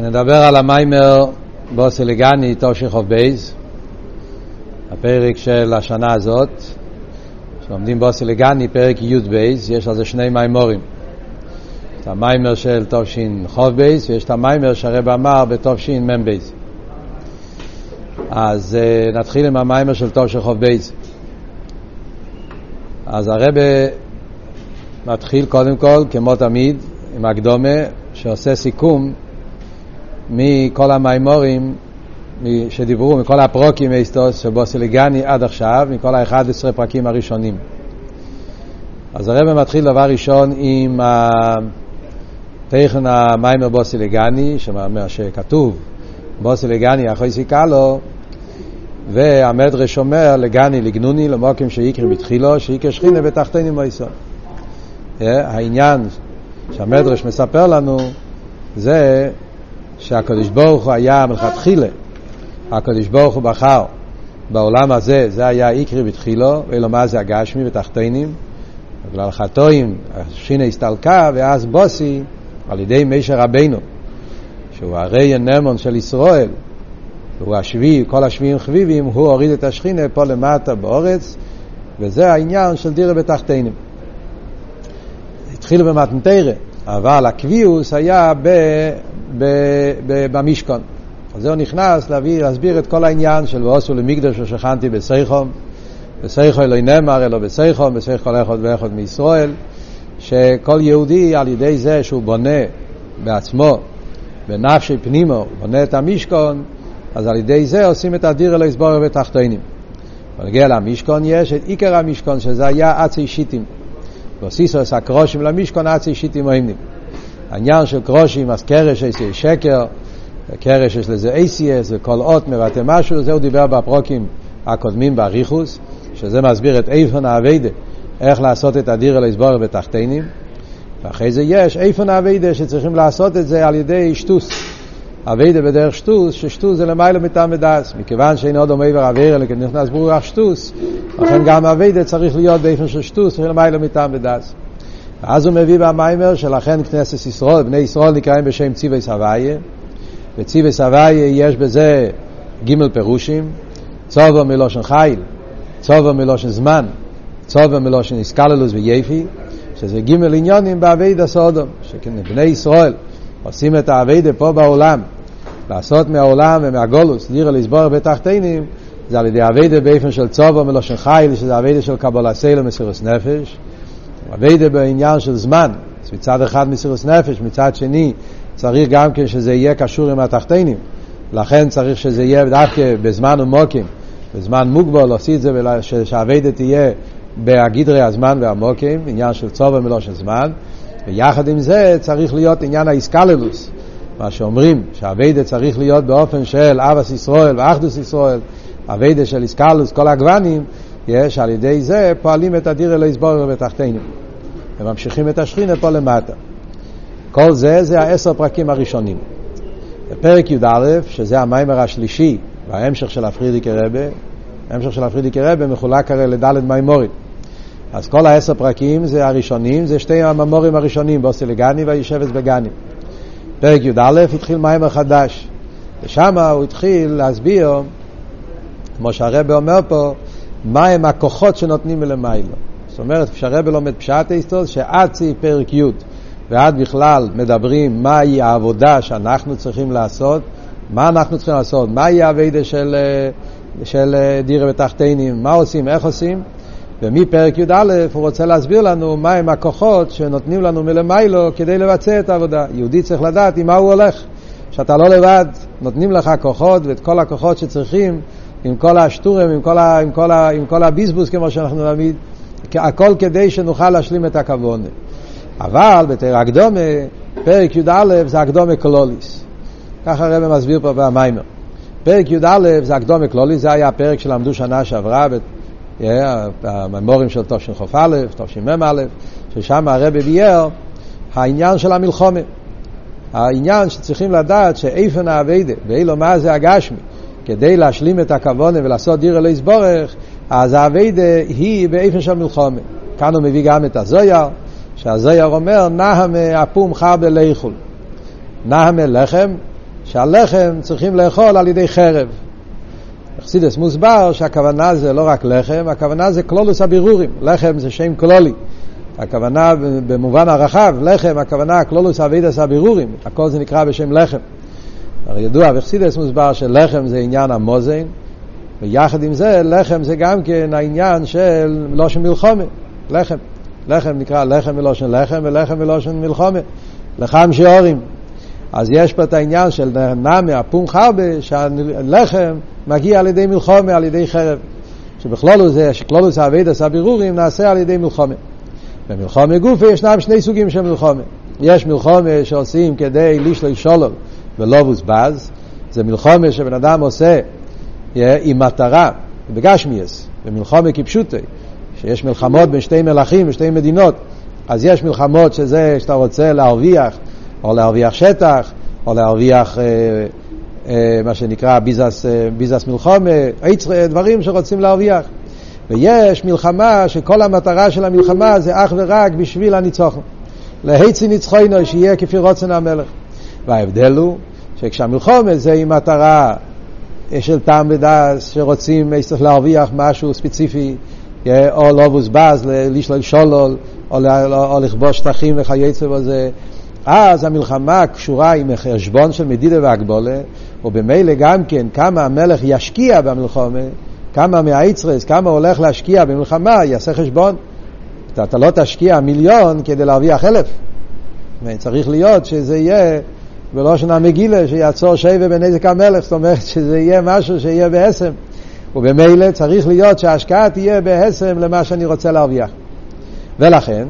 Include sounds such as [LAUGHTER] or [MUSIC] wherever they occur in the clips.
נדבר על המאמר באתי לגני תשכ"ב, הפרק של השנה הזאת, שלומדים באתי לגני פרק י"ב, יש על זה שני מאמרים. את המאמר של תשכ"ב ויש את המיימר שהרב אמר בתושין מ' בייז. אז uh, נתחיל עם המאמר של תשכ"ב. אז הרבי מתחיל קודם כל, כמו תמיד, עם הקדומה שעושה סיכום מכל המימורים שדיברו, מכל הפרוקים היסטוס שבו סילגני עד עכשיו, מכל ה-11 פרקים הראשונים. אז הרב מתחיל דבר ראשון עם תכן המיימר בוסילגני, שכתוב בוסילגני אחרי סיכלו, והמדרש אומר לגני לגנוני למוקים שיקר בתחילו, שיקר שכינה בתחתינים מויסון. העניין שהמדרש מספר לנו זה שהקדוש ברוך הוא היה מלכתחילה, הקדוש ברוך הוא בחר. בעולם הזה, זה היה איקרי בתחילו, ואילו מה זה הגשמי ותחתינים, בגלל חטואים, השינה הסתלקה, ואז בוסי, על ידי מישר רבנו, שהוא הרי הנמון של ישראל, הוא השביעי, כל השביעים חביבים, הוא הוריד את השכינה פה למטה באורץ, וזה העניין של דירה בתחתינים. התחיל במתנתרא, אבל הקביעוס היה במשכון. זהו נכנס להביא, להסביר את כל העניין של ועושו למקדש ששכנתי בסייחום, בסייחו אלוהי נאמר אלו בסייחום, בסייח כל אחד ואחד מישראל, שכל יהודי על ידי זה שהוא בונה בעצמו, בנפשי פנימו, בונה את המשכון, אז על ידי זה עושים את הדיר אלוהי סבורי ותחתינים. בנגיע למשכון יש את עיקר המשכון שזה היה עצי שיטים. ועשיסו עשה קרושים למשכון עצי שיטים אוהמנים. העניין של קרושים, אז קרש יש שקר, קרש יש לזה אייסיאס, וכל אות מבטא משהו, זה הוא דיבר בפרוקים הקודמים באריכוס, שזה מסביר את איפן האביידה, איך לעשות את הדיר אלוהי סבורי ותחתינים. ואחרי זה יש איפן האביידה שצריכים לעשות את זה על ידי שטוס. אביידה בדרך שטוס, ששטוס זה למעלה מטעם ודס. מכיוון שאין עוד עומד עבר אלא כנכנס ברוח שטוס, לכן גם אביידה צריך להיות באופן של שטוס ולמעלה מטעם ודס. ואז הוא מביא במיימר שלכן כנסת ישראל, בני ישראל נקראים בשם ציווי סבייה, וציווי סבייה יש בזה ג' פירושים, צובו מלושן חיל, צובו מלושן זמן, צובו מלושן איסקללוס ויפי, שזה ג' עניונים באביידה סודום, שבני ישראל עושים את האביידה פה בעולם, לעשות מהעולם ומהגולוס, דירה לסבור בתחתינים, זה על ידי אביידה באופן של צובו מלושן חיל, שזה אביידה של קבלה סלו מסירוס נפש, אביידה בעניין של זמן, מצד אחד מסירוס נפש, מצד שני צריך גם כן שזה יהיה קשור עם התחתינים, לכן צריך שזה יהיה דווקא בזמן ומוקים, בזמן מוגבל, עשי את זה שהאביידה תהיה בהגדרי הזמן והמוקים, עניין של צובו מלושן זמן, ויחד עם זה צריך להיות עניין האיסקללוס, מה שאומרים, שהאביידה צריך להיות באופן של אבס ישראל ואחדוס ישראל, אביידה של איסקללוס, כל הגוונים, יש על ידי זה פועלים את הדיר אלוהי סבורר בתחתינו, וממשיכים את השכינה פה למטה. כל זה זה העשר פרקים הראשונים. בפרק י"א, שזה המיימר השלישי וההמשך של הפרידיקי רבה, ההמשך של הפרידיקי רבה מחולק הרי לדלת מיימורים. אז כל העשר פרקים זה הראשונים, זה שתי הממורים הראשונים, בוסי לגני והישבץ בגני. פרק י"א התחיל מיימר חדש, ושם הוא התחיל להסביר, כמו שהרבא אומר פה, מהם הכוחות שנותנים מלמיילו. זאת אומרת, כשהרבא לומד פשט היסטוס, שעד סעיף פרק י' ועד בכלל מדברים מהי העבודה שאנחנו צריכים לעשות, מה אנחנו צריכים לעשות, מהי העבודה של, של דירה בתחתינים, מה עושים, איך עושים, ומפרק י"א הוא רוצה להסביר לנו מהם הכוחות שנותנים לנו מלמיילו כדי לבצע את העבודה. יהודי צריך לדעת עם מה הוא הולך, שאתה לא לבד, נותנים לך כוחות ואת כל הכוחות שצריכים עם כל השטורים, עם כל, ה, עם כל, ה, עם כל הביזבוס כמו שאנחנו נגיד, הכל כדי שנוכל להשלים את הכוונה. אבל בתר הקדומה, פרק י"א זה הקדומה קלוליס. ככה הרב מסביר פה במיימר. פרק י"א זה הקדומה קלוליס, זה היה הפרק שלמדו שנה שעברה הממורים של תשכ"א, תשמ"א, ששם הרבי ביאר העניין של המלחומה. העניין שצריכים לדעת שאיפן האביידה, ואילו מה זה הגשמי, כדי להשלים את הכוונה ולעשות דיר אלוהי סבורך, אז האביידה היא באיפן של מלחומה. כאן הוא מביא גם את הזויר, שהזויר אומר, נהם אפום חרבה לאכול. נהם לחם, שהלחם צריכים לאכול על ידי חרב. אכסידס מוסבר שהכוונה זה לא רק לחם, הכוונה זה קלולוס הבירורים. לחם זה שם קלולי. הכוונה במובן הרחב, לחם, הכוונה קלולוס אבידס הבירורים. הכל זה נקרא בשם לחם. הרי ידוע, ואכסידס מוסבר שלחם זה עניין המוזן, ויחד עם זה, לחם זה גם כן העניין של לושן מלחומה. לחם. לחם נקרא לחם מלושן לחם, ולחם מלושן מלחומה. לחם שיעורים. אז יש פה את העניין של נמי, הפום חרבה, שהלחם מגיע על ידי מלחומה, על ידי חרב. שבכלולו זה, שכלולו זה אבידס הבירורים נעשה על ידי מלחומה. במלחומה גופה ישנם שני סוגים של מלחומה. יש מלחומה שעושים כדי לשלול שולול ולא בוזבז, זה מלחומה שבן אדם עושה עם מטרה, בגשמיאס, במלחומה כפשוטי, שיש מלחמות בין שתי מלכים ושתי מדינות, אז יש מלחמות שזה שאתה רוצה להרוויח, או להרוויח שטח, או להרוויח אה, אה, מה שנקרא ביזס, אה, ביזס מלחומה, דברים שרוצים להרוויח. ויש מלחמה שכל המטרה של המלחמה זה אך ורק בשביל הניצוחון. להיצי ניצחונו שיהיה כפי רוצן המלך. וההבדל הוא שכשהמלחומה זה עם מטרה של טעם ודס שרוצים להרוויח משהו ספציפי או לא בוזבז, לשלול שולל, או, או לכבוש שטחים וכייצא בזה, אז המלחמה קשורה עם חשבון של מדידה והגבולה, ובמילא גם כן כמה המלך ישקיע במלחמה, כמה מהאיצרס, כמה הולך להשקיע במלחמה, יעשה חשבון. אתה, אתה לא תשקיע מיליון כדי להרוויח אלף. צריך להיות שזה יהיה בלושן המגילה, שיעצור שבע בנזק המלך, זאת אומרת שזה יהיה משהו שיהיה בעשם. ובמילא צריך להיות שההשקעה תהיה בהסם למה שאני רוצה להרוויח. ולכן,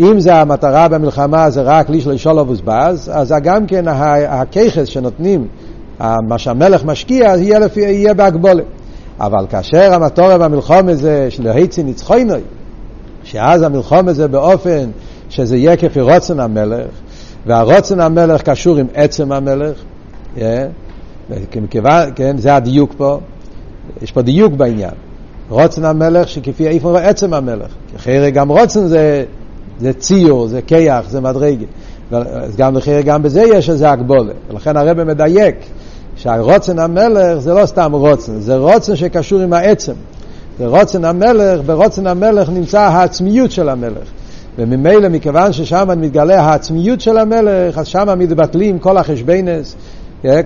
אם זה המטרה במלחמה זה רק לשלול שולו ובוזבז, אז גם כן הככס שנותנים, מה שהמלך משקיע, יהיה, לפי, יהיה בהגבולה. אבל כאשר המטורה במלחומה זה להיצי ניצחוינוי, שאז המלחומה זה באופן שזה יהיה כפי רוצן המלך, והרוצן המלך קשור עם עצם המלך, yeah, מכיוון, כן, זה הדיוק פה, יש פה דיוק בעניין. רוצן המלך שכפי איפה עצם המלך. כי גם רוצן זה, זה ציור, זה כיח, זה מדרגה. גם אחרי גם בזה יש איזה הגבולה. ולכן הרב מדייק שהרוצן המלך זה לא סתם רוצן, זה רוצן שקשור עם העצם. זה רוצן המלך, ברוצן המלך נמצא העצמיות של המלך. וממילא, מכיוון ששם מתגלה העצמיות של המלך, אז שם מתבטלים כל החשבנס,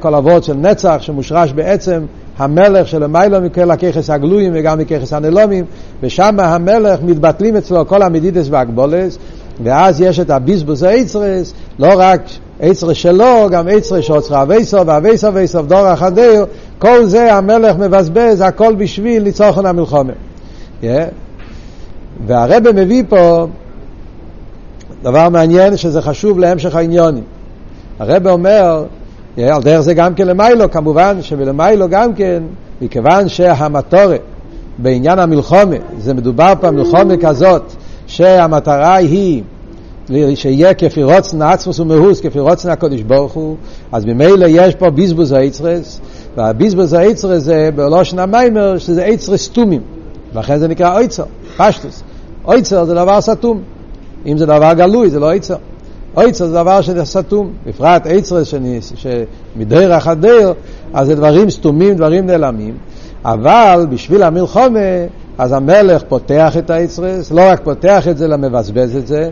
כל אבות של נצח שמושרש בעצם המלך שלמיילו מכל הככס הגלויים וגם מככס הנלומים, ושם המלך מתבטלים אצלו כל המדידס והגבולס, ואז יש את הביזבוס האיצרס, לא רק איצרס שלו, גם איצרס שאוצרה אבייסו ואבייסו ואבייסו דור אחדהו, כל זה המלך מבזבז, הכל בשביל ניצוחון המלחומה. Yeah. והרבא מביא פה דבר מעניין שזה חשוב להמשך העניונים. הרבא אומר על דרך זה גם כן למיילו, כמובן שבלמיילו גם כן, מכיוון שהמטורה בעניין המלחומה, זה מדובר פה מלחומה כזאת, שהמטרה היא שיהיה כפי רוצן עצמוס ומהוס, כפי רוצן הקודש ברוך הוא, אז ממילא יש פה ביזבוז האיצרס, והביזבוז האיצרס זה בלושן המיימר, שזה איצרס סתומים, לכן זה נקרא אויצר, פשטוס. אויצר זה דבר סתום, אם זה דבר גלוי זה לא אויצר. אויצר זה דבר שזה סתום, בפרט אייצרס שמדיר אחד דיר, אז זה דברים סתומים, דברים נעלמים, אבל בשביל המלחומה, אז המלך פותח את האייצרס, לא רק פותח את זה, אלא מבזבז את זה,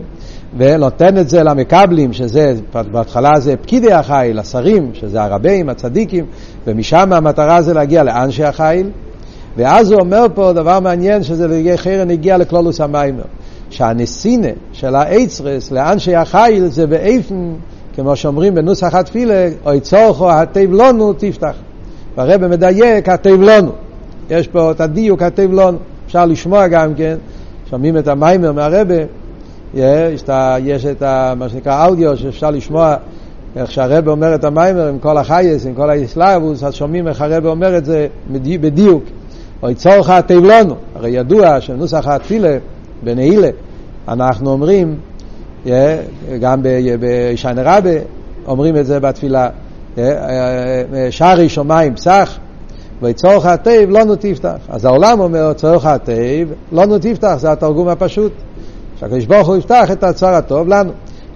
ונותן את זה למקבלים, שזה, בהתחלה זה פקידי החיל, השרים, שזה הרבים, הצדיקים, ומשם המטרה זה להגיע לאנשי החיל, ואז הוא אומר פה דבר מעניין, שזה חרן הגיע לכלולוס המיימר. שהנסינה של האצרס לאנשי החיל זה באיפן, כמו שאומרים בנוסח התפילה, אוי צורכו התיב לנו תפתח. והרבא מדייק התיב לנו. יש פה את הדיוק התיב לנו. אפשר לשמוע גם כן, שומעים את המיימר מהרבא, יש, יש את ה, מה שנקרא אודיו, שאפשר לשמוע איך שהרבא אומר את המיימר עם כל החייס, עם כל האסלאבוס, אז שומעים איך הרבא אומר את זה בדיוק. אוי צורך התיב לנו. הרי ידוע שנוסח התפילה בנעילה, אנחנו אומרים, גם בישן רבה אומרים את זה בתפילה, שערי שמיים פסח, וצורך התיב לא תפתח. אז העולם אומר, צורך התיב לא תפתח, זה התרגום הפשוט. שהקדוש ברוך הוא יפתח את הצוהר הטוב לנו.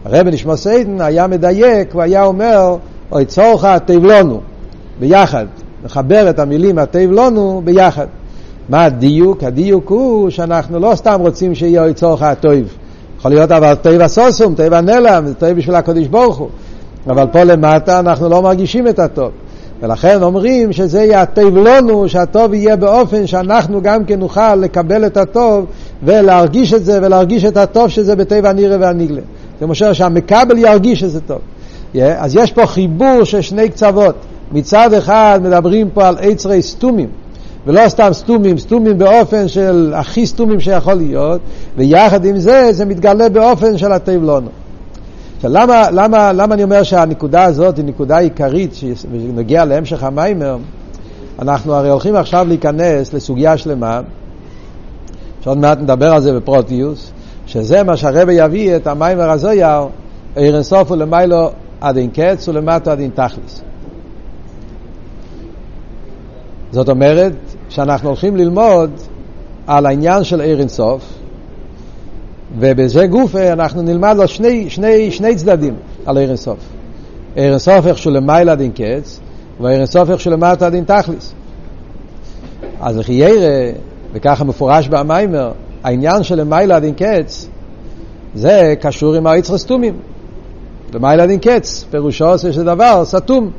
הרב נשמע סיידן היה מדייק והיה אומר או צורך תבלונו, ביחד. מחבר את המילים התבלונו ביחד. מה הדיוק? הדיוק הוא שאנחנו לא סתם רוצים שיהיה אוי צורך הטוב. יכול להיות אבל טוב הסוסום, טוב הנלם, זה טוב בשביל הקדוש ברוך הוא. אבל פה למטה אנחנו לא מרגישים את הטוב. ולכן אומרים שזה יהיה הטוב לנו, שהטוב יהיה באופן שאנחנו גם כן נוכל לקבל את הטוב ולהרגיש את זה ולהרגיש את הטוב שזה בטבע הנירה והניגלה. זה אומר שהמקבל ירגיש שזה טוב. Yeah, אז יש פה חיבור של שני קצוות. מצד אחד מדברים פה על עצרי סתומים, ולא סתם סתומים, סתומים באופן של הכי סתומים שיכול להיות, ויחד עם זה זה מתגלה באופן של הטבלונו. עכשיו למה, למה, למה אני אומר שהנקודה הזאת היא נקודה עיקרית שנגיע להמשך המיימר? אנחנו הרי הולכים עכשיו להיכנס לסוגיה שלמה, שעוד מעט נדבר על זה בפרוטיוס, שזה מה שהרבא יביא את המיימר הזויר, עיר אינסוף ולמיילו עד אין קץ ולמטה עד אין תכלס. זאת אומרת שאנחנו הולכים ללמוד על העניין של עיר אינסוף, ובזה גופה אנחנו נלמד לו שני, שני, שני צדדים על עיר אינסוף. עיר אינסוף איך שהוא למעלה דין קץ, ועיר אינסוף איך שהוא למטה דין תכליס. אז לכי ירא, וככה מפורש במיימר, העניין של למעלה דין קץ, זה קשור עם היצר סתומים. למעלה דין קץ, פירושו של דבר סתום.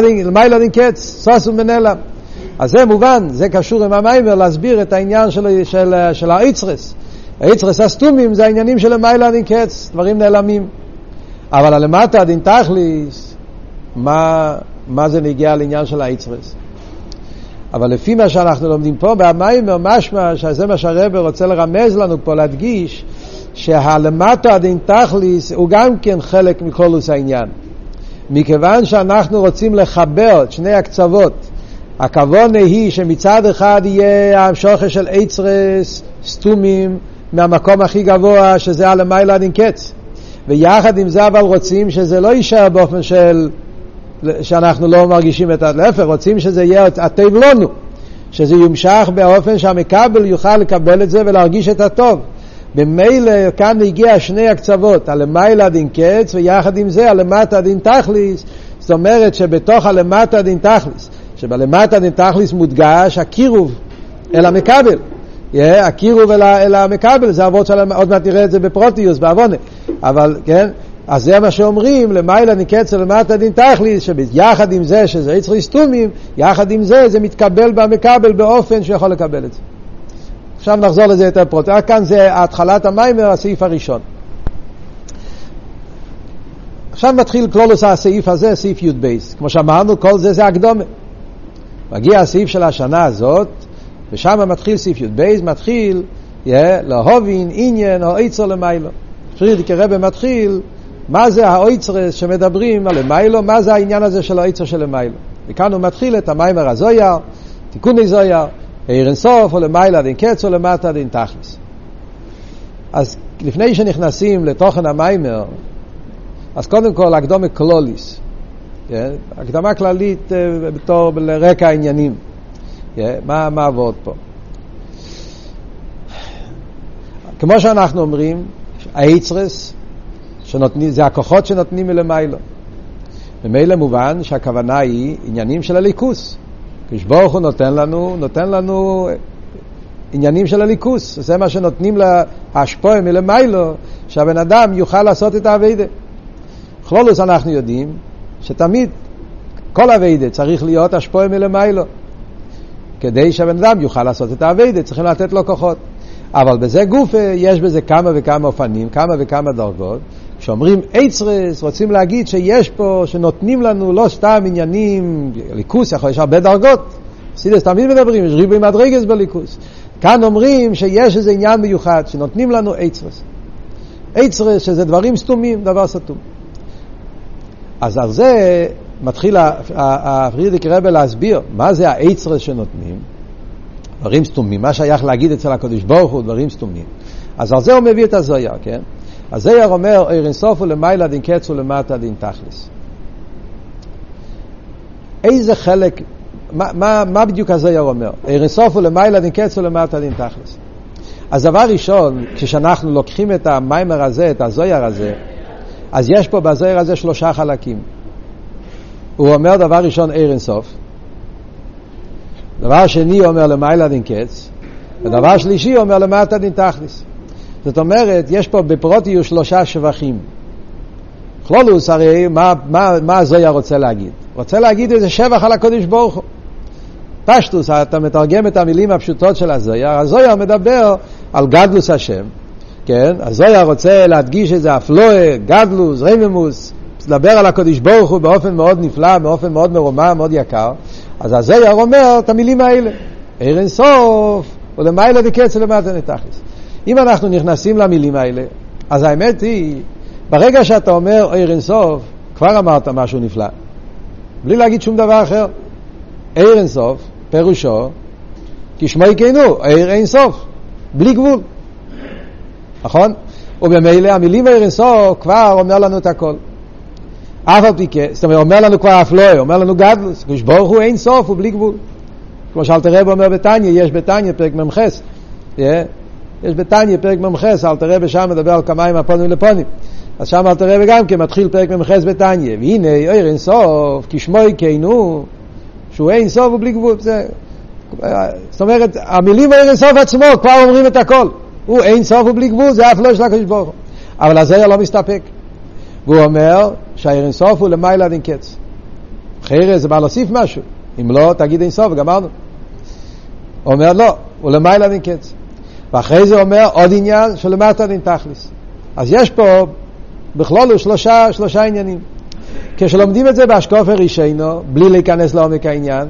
למעלה דין קץ, סוסום ונעלם. אז זה מובן, זה קשור עם המיימר להסביר את העניין של, של, של האיצרס. האיצרס הסתומים זה העניינים של דין קץ, דברים נעלמים. אבל הלמטה דין תכליס, מה, מה זה נגיע לעניין של האיצרס? אבל לפי מה שאנחנו לומדים פה במיימר, משמע שזה מה שהרבר רוצה לרמז לנו פה, להדגיש, שהלמטה דין תכליס הוא גם כן חלק מכלוס העניין. מכיוון שאנחנו רוצים לחבר את שני הקצוות, הכוונה היא שמצד אחד יהיה המשוכר של עצרס סתומים מהמקום הכי גבוה שזה הלמיילה דין קץ ויחד עם זה אבל רוצים שזה לא יישאר באופן של שאנחנו לא מרגישים את הלהפך, רוצים שזה יהיה הטוב לנו, שזה יומשך באופן שהמקבל יוכל לקבל את זה ולהרגיש את הטוב. במילא כאן הגיע שני הקצוות, הלמיילה דין קץ ויחד עם זה הלמטה דין תכליס, זאת אומרת שבתוך הלמטה דין תכליס שבלמטה נתכליס מודגש הקירוב אל המקבל. Yeah, הקירוב אל, אל המקבל, זה אבות של, עוד מעט נראה את זה בפרוטיוס, בעוונה. אבל, כן, אז זה מה שאומרים, למעלה נקצר למטה דין תכליס, שיחד עם זה שזה יצרי סתומים, יחד עם זה זה מתקבל במקבל באופן שיכול לקבל את זה. עכשיו נחזור לזה יותר פרוט. כאן זה התחלת המיימר, הסעיף הראשון. עכשיו מתחיל כלולוס הסעיף הזה, סעיף י"ב. כמו שאמרנו, כל זה זה הקדומה. מגיע הסעיף של השנה הזאת, ושם מתחיל סעיף י"ב, מתחיל להובין עניין או עצר למיילו. פרידיק הרבה מתחיל, מה זה האויצרס שמדברים על למיילו, מה זה העניין הזה של האויצר של למיילו. וכאן הוא מתחיל את המיימר הזויר, תיקוני זויר, עיר אינסוף או למיילה דין קץ או למטה דין תכלס. אז לפני שנכנסים לתוכן המיימר, אז קודם כל הקדומה קלוליס. כן? הקדמה כללית אה, בתור לרקע העניינים. כן? מה, מה עבוד פה? כמו שאנחנו אומרים, האיצרס, שנותנים, זה הכוחות שנותנים מלמיילו. ממילא מובן שהכוונה היא עניינים של הליכוס. כשברוך הוא נותן לנו, נותן לנו עניינים של הליכוס. זה מה שנותנים להשפועה מלמיילו, שהבן אדם יוכל לעשות את האביידה. בכלולוס אנחנו יודעים שתמיד כל אביידה צריך להיות השפועה מלמיילו. כדי שהבן אדם יוכל לעשות את האביידה, צריכים לתת לו כוחות. אבל בזה גוף יש בזה כמה וכמה אופנים, כמה וכמה דרגות. כשאומרים אייצרס, רוצים להגיד שיש פה, שנותנים לנו לא סתם עניינים, ליכוס יכול, יש הרבה דרגות. סידס תמיד מדברים, יש ריבוי מדרגס בליכוס. כאן אומרים שיש איזה עניין מיוחד, שנותנים לנו אייצרס. אייצרס שזה דברים סתומים, דבר סתום. אז על זה מתחיל הפרידיק רבל להסביר מה זה האצרס שנותנים, דברים סתומים, מה שייך להגיד אצל הקדוש ברוך הוא דברים סתומים. אז על זה הוא מביא את הזויר, כן? הזויר אומר, עיר אינסוף ולמעלה דין קץ ולמטה דין תכלס. איזה חלק, מה, מה, מה בדיוק הזויר אומר? עיר אינסוף ולמעלה דין קץ ולמטה דין תכלס. אז דבר ראשון, כשאנחנו לוקחים את המיימר הזה, את הזויר הזה, אז יש פה בזוהר הזה שלושה חלקים. הוא אומר דבר ראשון עיר אינסוף, דבר שני אומר למעלה דין קץ, ודבר שלישי אומר למטה דין תכלס. זאת אומרת, יש פה בפרוטיוס שלושה שבחים. כלולוס הרי, מה, מה, מה הזויה רוצה להגיד? רוצה להגיד איזה שבח על הקודש ברוך הוא. פשטוס, אתה מתרגם את המילים הפשוטות של הזויה, הזויה מדבר על גדלוס השם, כן? הזויה רוצה להדגיש איזה אפלואה, גדלוס, רממוס, לדבר על הקודש ברוך הוא באופן מאוד נפלא, באופן מאוד מרומם, מאוד יקר. אז הזויר אומר את המילים האלה. עיר אינסוף, ולמעלה דקץ ולמטה נתכלס. אם אנחנו נכנסים למילים האלה, אז האמת היא, ברגע שאתה אומר עיר אינסוף, כבר אמרת משהו נפלא. בלי להגיד שום דבר אחר. עיר אינסוף, פירושו, כשמו יקיינו, עיר אינסוף, בלי גבול. נכון? ובמילא המילים אינסוף כבר אומר לנו את הכל. אף על פי כן, זאת אומרת, אומר לנו כבר אף לא, אומר לנו גדלוס, קדוש ברוך הוא אין סוף, הוא בלי גבול. כמו שאלתר רב אומר בתניא, יש בתניא פרק מ"ח, יש בתניא פרק מ"ח, אלתר רב שם מדבר על כמיים הפונים לפונים. אז שם אלתר רב גם כן מתחיל פרק מ"ח בתניא, והנה, איר אין סוף, כשמו יקיינו, שהוא אין סוף ובלי גבול. זה, זאת אומרת, המילים איר אין סוף עצמו כבר אומרים את הכל. הוא אין סוף ובלי גבול, זה אף לא של הקדוש ברוך הוא. אבל הזרע לא מסתפק. והוא אומר שהעיר אינסוף הוא למעלה עד אין קץ. אחרי זה בא להוסיף משהו. אם לא, תגיד אינסוף וגמרנו. הוא אומר לא, הוא למעלה עד אין קץ. ואחרי זה אומר עוד עניין שלמטה עד אין תכלס. אז יש פה בכלול שלושה, שלושה עניינים. כשלומדים את זה באשקופר רישיינו, בלי להיכנס לעומק העניין,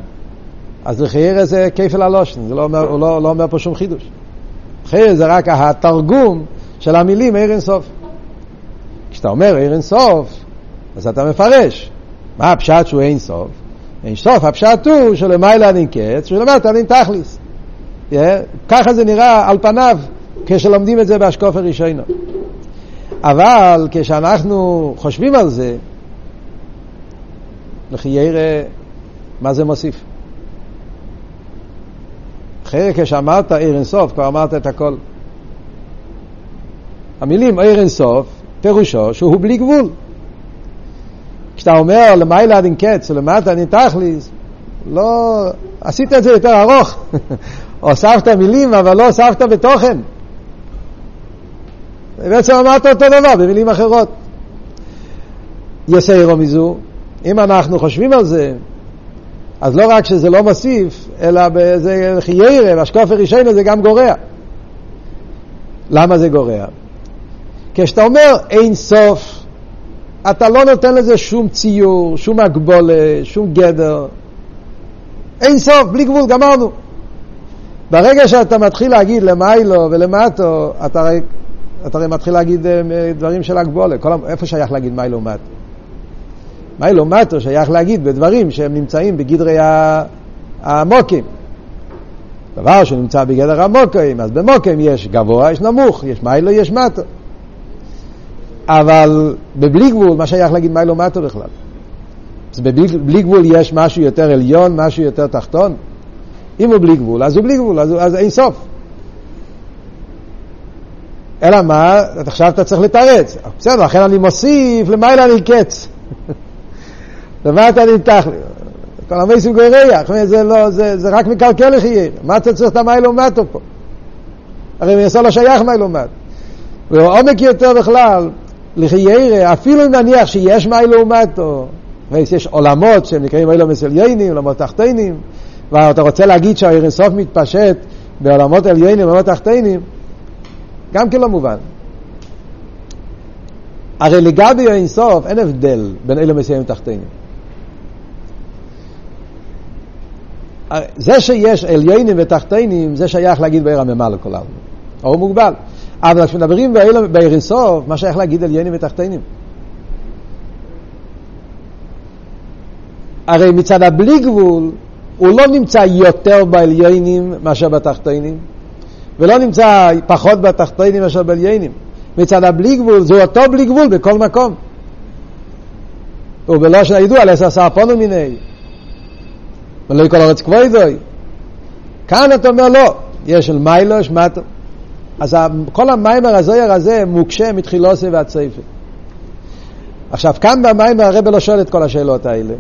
אז לחייר זה כפל הלושן, זה לא אומר, הוא לא, לא אומר פה שום חידוש. לחייר זה רק התרגום של המילים עיר אינסוף. כשאתה אומר עיר אינסוף, אז אתה מפרש. מה הפשט שהוא אין סוף? אין סוף, הפשט הוא שלמעלה אני קץ, שלמטה אני תכליס. Yeah, ככה זה נראה על פניו כשלומדים את זה באשקופר ראשינו. אבל כשאנחנו חושבים על זה, לכי יראה מה זה מוסיף. אחרי כשאמרת עיר אינסוף, כבר אמרת את הכל. המילים עיר אינסוף, פירושו שהוא בלי גבול. כשאתה אומר למעלה עד אין קץ ולמטה עד אין תכליס, לא, עשית את זה יותר ארוך. [LAUGHS] הוספת מילים, אבל לא הוספת בתוכן. בעצם אמרת אותו דבר במילים אחרות. יסיירו מזו, אם אנחנו חושבים על זה, אז לא רק שזה לא מוסיף, אלא זה חיירה, והשקופר ראשון זה גם גורע. למה זה גורע? כשאתה אומר אין סוף, אתה לא נותן לזה שום ציור, שום הגבולה, שום גדר. אין סוף, בלי גבול, גמרנו. ברגע שאתה מתחיל להגיד למיילו ולמטו, אתה הרי, מתחיל להגיד אה, דברים של הגבולה. איפה שייך להגיד מיילו ומטו? מיילו ומטו שייך להגיד בדברים שהם נמצאים בגדרי המוקים. דבר שנמצא בגדר המוקים, אז במוקים יש גבוה, יש נמוך, יש מיילו, יש מטו. אבל בבלי גבול, מה שייך להגיד מיילו מטו בכלל? אז בבלי גבול יש משהו יותר עליון, משהו יותר תחתון? אם הוא בלי גבול, אז הוא בלי גבול, אז, אז אין סוף. אלא מה? עכשיו אתה צריך לתרץ. בסדר, לכן אני מוסיף, למעלה אני קץ. למטה אני נמתח לי. כל המייסים גוריח, זה, לא, זה, זה רק מקלקל לך יהיה. מה אתה צריך את המיילו מטו פה? הרי מייסו לא שייך מיילו מטו. ועומק יותר בכלל, לחיירה, אפילו אם נניח שיש מי לעומתו, ויש עולמות שהם נקראים אילו מסליינים, עולמות תחתינים, ואתה רוצה להגיד שהאירנסוף מתפשט בעולמות עליינים, עולמות תחתינים, גם כן לא מובן. הרי לגבי האינסוף אין הבדל בין אילו מסליינים ותחתינים. זה שיש עליינים ותחתינים, זה שייך להגיד בעיר הממלא כל העולם. או מוגבל. אבל כשמדברים בעיר אינסוף, מה שייך להגיד עליינים ותחתינים? הרי מצד הבלי גבול, הוא לא נמצא יותר בעליינים מאשר בתחתינים, ולא נמצא פחות בתחתינים מאשר בעליינים. מצד הבלי גבול, זה אותו בלי גבול בכל מקום. ובלושן הידוע, לעשר סרפונו מיני. ולא יקול ארץ כבוידוי. כאן אתה אומר לא, יש של מיילו, יש מטו. אז כל המיימר הזויר הזה מוקשה מתחילוסי ועד סייפה. עכשיו, כאן במיימר הרב לא שואל את כל השאלות האלה.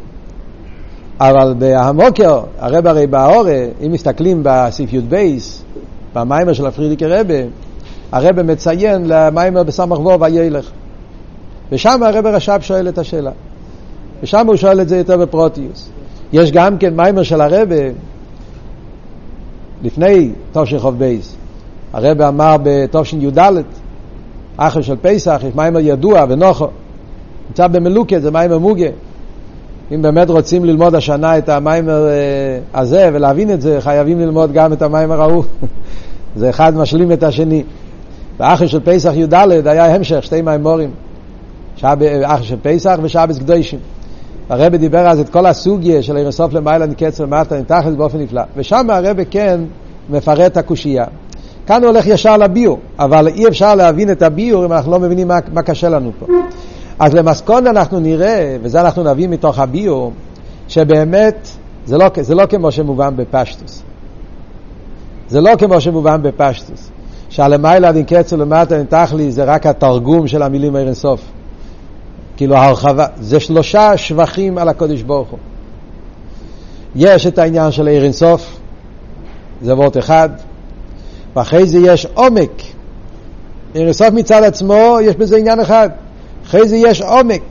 אבל בהמוקר, הרב הרי באורה, אם מסתכלים בסעיף י"ב, במיימר של הפרידיקי רבה, הרב מציין למיימר בסמך וו וילך. ושם הרבי רש"ב שואל את השאלה. ושם הוא שואל את זה יותר בפרטיות. יש גם כן מאמר של הרבי לפני תשכ"ב. הרבי אמר בתשי"ד, אחרון של פסח, יש מאמר ידוע ונחה. נמצא במלוקט, זה מאמר מוגה. אם באמת רוצים ללמוד השנה את המאמר אה, הזה ולהבין את זה, חייבים ללמוד גם את המאמר ההוא. [LAUGHS] זה אחד משלים את השני. באחר של פסח י"ד היה המשך, שתי מיימורים. אחר של פסח ושבס קדושים. הרבי דיבר אז את כל הסוגיה של אירסוף למעלה נקץ למטה נתחת באופן נפלא. ושם הרבי כן מפרט את הקושייה. כאן הוא הולך ישר לביור, אבל אי אפשר להבין את הביור אם אנחנו לא מבינים מה, מה קשה לנו פה. אז למסקון אנחנו נראה, וזה אנחנו נביא מתוך הביור, שבאמת זה לא, זה לא כמו שמובן בפשטוס. זה לא כמו שמובן בפשטוס. שהלמעלה דין קץ ולמטה נתחלי זה רק התרגום של המילים ערן סוף. כאילו ההרחבה, זה שלושה שבחים על הקודש ברוך הוא. יש את העניין של עיר אינסוף, זה וורט אחד, ואחרי זה יש עומק. עיר אינסוף מצד עצמו, יש בזה עניין אחד. אחרי זה יש עומק.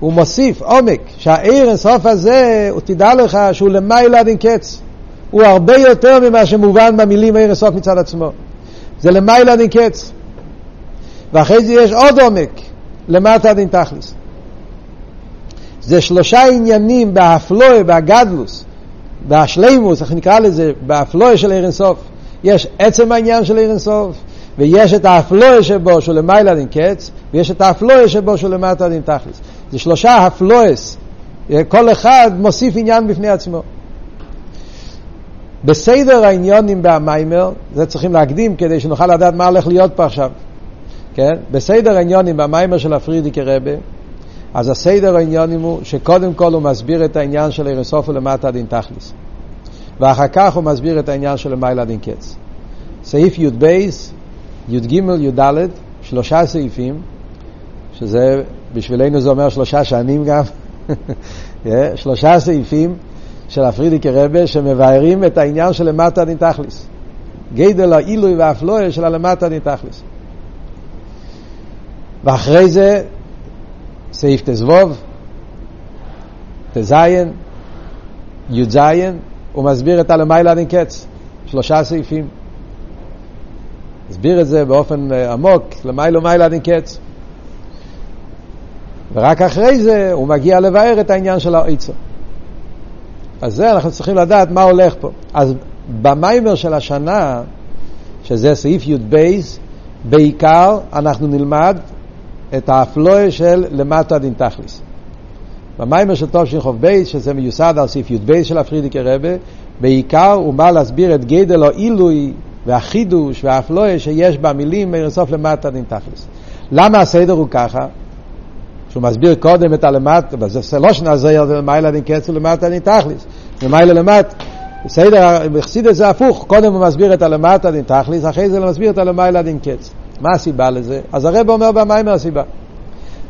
הוא מוסיף עומק, שהעיר אינסוף הזה, הוא תדע לך שהוא למעלה דין קץ. הוא הרבה יותר ממה שמובן במילים עיר אינסוף מצד עצמו. זה למעלה דין קץ. ואחרי זה יש עוד עומק. למטה דין תכלס. זה שלושה עניינים באפלואה, בגדלוס, בשלימוס, איך נקרא לזה, באפלואה של עיר. יש עצם העניין של עיר ויש את האפלואה שבו שהוא למעלה דין קץ, ויש את האפלואה שבו שהוא למטה דין תכלס. זה שלושה אפלואס, כל אחד מוסיף עניין בפני עצמו. בסדר העניונים במיימר, זה צריכים להקדים כדי שנוכל לדעת מה הולך להיות פה עכשיו. כן? בסדר העניונים במיימר של הפרידיקי רבה, אז הסדר העניונים הוא שקודם כל הוא מסביר את העניין של אירסוף ולמטה דין תכלס. ואחר כך הוא מסביר את העניין של למעלה דין קץ. סעיף י"ב, י"ג, י"ד, שלושה סעיפים, שזה בשבילנו זה אומר שלושה שנים גם, [LAUGHS] שלושה סעיפים של הפרידיקי רבה שמבארים את העניין של למטה דין תכלס. גדל העילוי והאפלואה של הלמטה דין תכלס. ואחרי זה סעיף תזבוב, טזיין, י"זיין, הוא מסביר את הלמיילה קץ, שלושה סעיפים. הסביר את זה באופן אה, עמוק, למעלה מעלה עד אין קץ. ורק אחרי זה הוא מגיע לבאר את העניין של האוצר. אז זה אנחנו צריכים לדעת מה הולך פה. אז במאמר של השנה, שזה סעיף י"ב, בעיקר אנחנו נלמד את ההפלאה של למטה עד אין תכלית. במאמר של ב', שזה מיוסד על סעיף י"ב של ה פריערדיקער רבי, בעיקר הוא בא להסביר את גדל או עילוי והחידוש והאפלואה שיש במילים מרסוף למטה דין תכליס. למה הסדר הוא ככה? שהוא מסביר קודם את הלמטה, וזה לא שנזר למעלה דין קצר למטה דין תכליס, למעלה למטה. בסדר, בחסידת זה הפוך, קודם הוא מסביר את הלמטה דין תכליס, אחרי זה הוא מסביר את הלמעלה דין קצר. מה הסיבה לזה? אז הרב אומר במיימר הסיבה.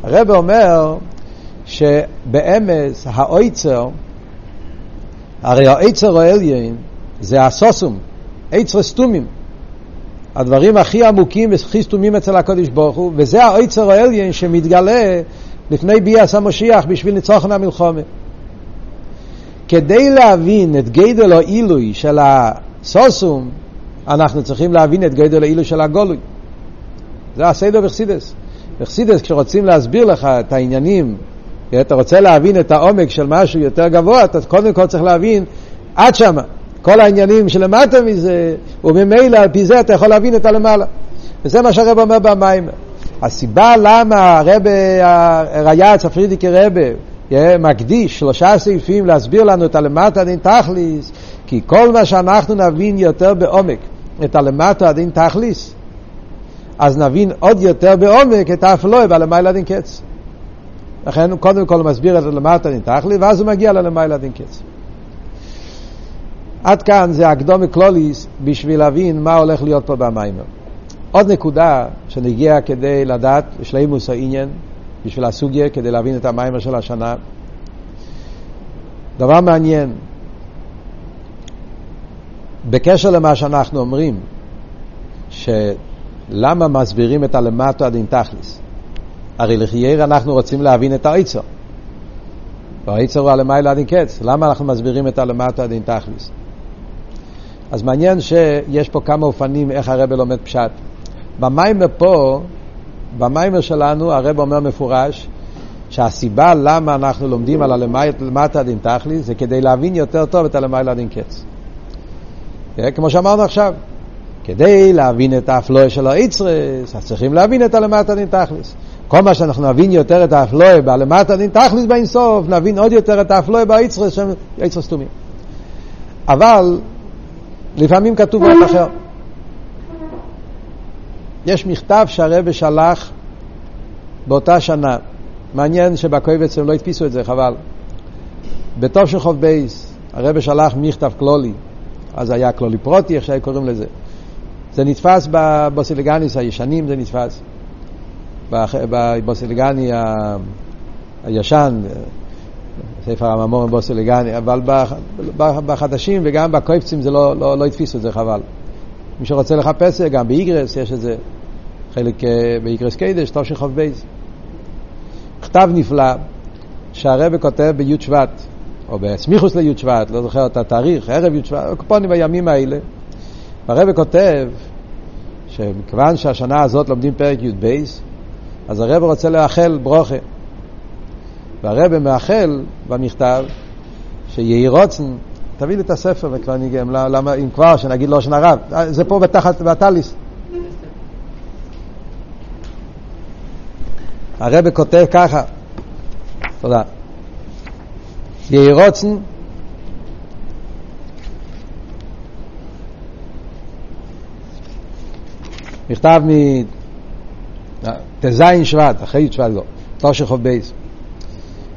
הרב אומר שבאמס האויצר, הרי האויצר העליין זה הסוסום, עצר סתומים. הדברים הכי עמוקים והכי סתומים אצל הקודש ברוך הוא, וזה האויצר העליין שמתגלה לפני ביאס המשיח בשביל ניצוחן המלחומה. כדי להבין את גדל או עילוי של הסוסום, אנחנו צריכים להבין את גדל העילוי של הגולוי. זה הסדר בחסידס. בחסידס, כשרוצים להסביר לך את העניינים, אתה רוצה להבין את העומק של משהו יותר גבוה, אתה קודם כל צריך להבין עד שמה. כל העניינים שלמטה מזה, וממילא על פי זה אתה יכול להבין את הלמעלה. וזה מה שהרב אומר במים. הסיבה למה הרב ריאץ, הפרידיקי רבה, מקדיש שלושה סעיפים להסביר לנו את הלמטה דין תכליס, כי כל מה שאנחנו נבין יותר בעומק את הלמטה דין תכליס, אז נבין עוד יותר בעומק את האפלואה והלמיילה דין קץ. לכן הוא קודם כל מסביר את למטה דין תכלי, ואז הוא מגיע ללמיילה דין קץ. עד כאן זה הקדומי קלוליס בשביל להבין מה הולך להיות פה במיימר. עוד נקודה שנגיע כדי לדעת שלימוס העניין, בשביל הסוגיה, כדי להבין את המיימר של השנה. דבר מעניין, בקשר למה שאנחנו אומרים, שלמה מסבירים את הלמטו עד אין תכליס? הרי לחייר אנחנו רוצים להבין את האיצו. והאיצו הוא הלמיילה עד אין קץ. למה אנחנו מסבירים את הלמטו עד אין תכליס? אז מעניין שיש פה כמה אופנים איך הרב לומד פשט. במיימר פה, במיימר שלנו הרב אומר מפורש שהסיבה למה אנחנו לומדים על הלמטה דין תכלי זה כדי להבין יותר טוב את הלמיילה דין קץ. אה, כמו שאמרנו עכשיו, כדי להבין את האפלואה של האיצרס, אז צריכים להבין את הלמטה דין תכליס. כל מה שאנחנו נבין יותר את האפלואה בלמטה דין תכליס באינסוף, נבין עוד יותר את האפלואה באיצרס שהם איצרס תומים. אבל לפעמים כתוב עוד אחר. יש מכתב שהרבא שלח באותה שנה. מעניין שבקויבץ הם לא הדפיסו את זה, חבל. כ"ב, הרבי שלח מכתב כללי. אז היה כללי פרטי, איך שהיו קוראים לזה. זה נתפס בבאתי לגניס הישנים, זה נתפס. בבאתי לגני הישן, ספר המאמרים באתי לגני, אבל בחדשים וגם בקובצים זה לא, לא, לא הדפיסו את זה, חבל. מי שרוצה לחפש גם באגרות יש את זה, חלק אה, באגרות קודש, תשכ"ב. מכתב נפלא שהרבא כותב בי' שבט, או בסמיכוס לי' שבט, לא זוכר את התאריך, ערב י' שבט, קופונים בימים האלה. והרבא כותב שמכיוון שהשנה הזאת לומדים פרק י' בייס, אז הרבא רוצה לאחל ברוכה. והרבא מאחל במכתב שיהי רוצן, תביא לי את הספר וכבר ניגם, למה, אם כבר, שנגיד לא שנה רב, זה פה בתחת, בטליס. הרב כותב ככה, תודה, יהי רוצן מכתב מט"ז שבט, אחרי שבט לא, תושך חוב בייס.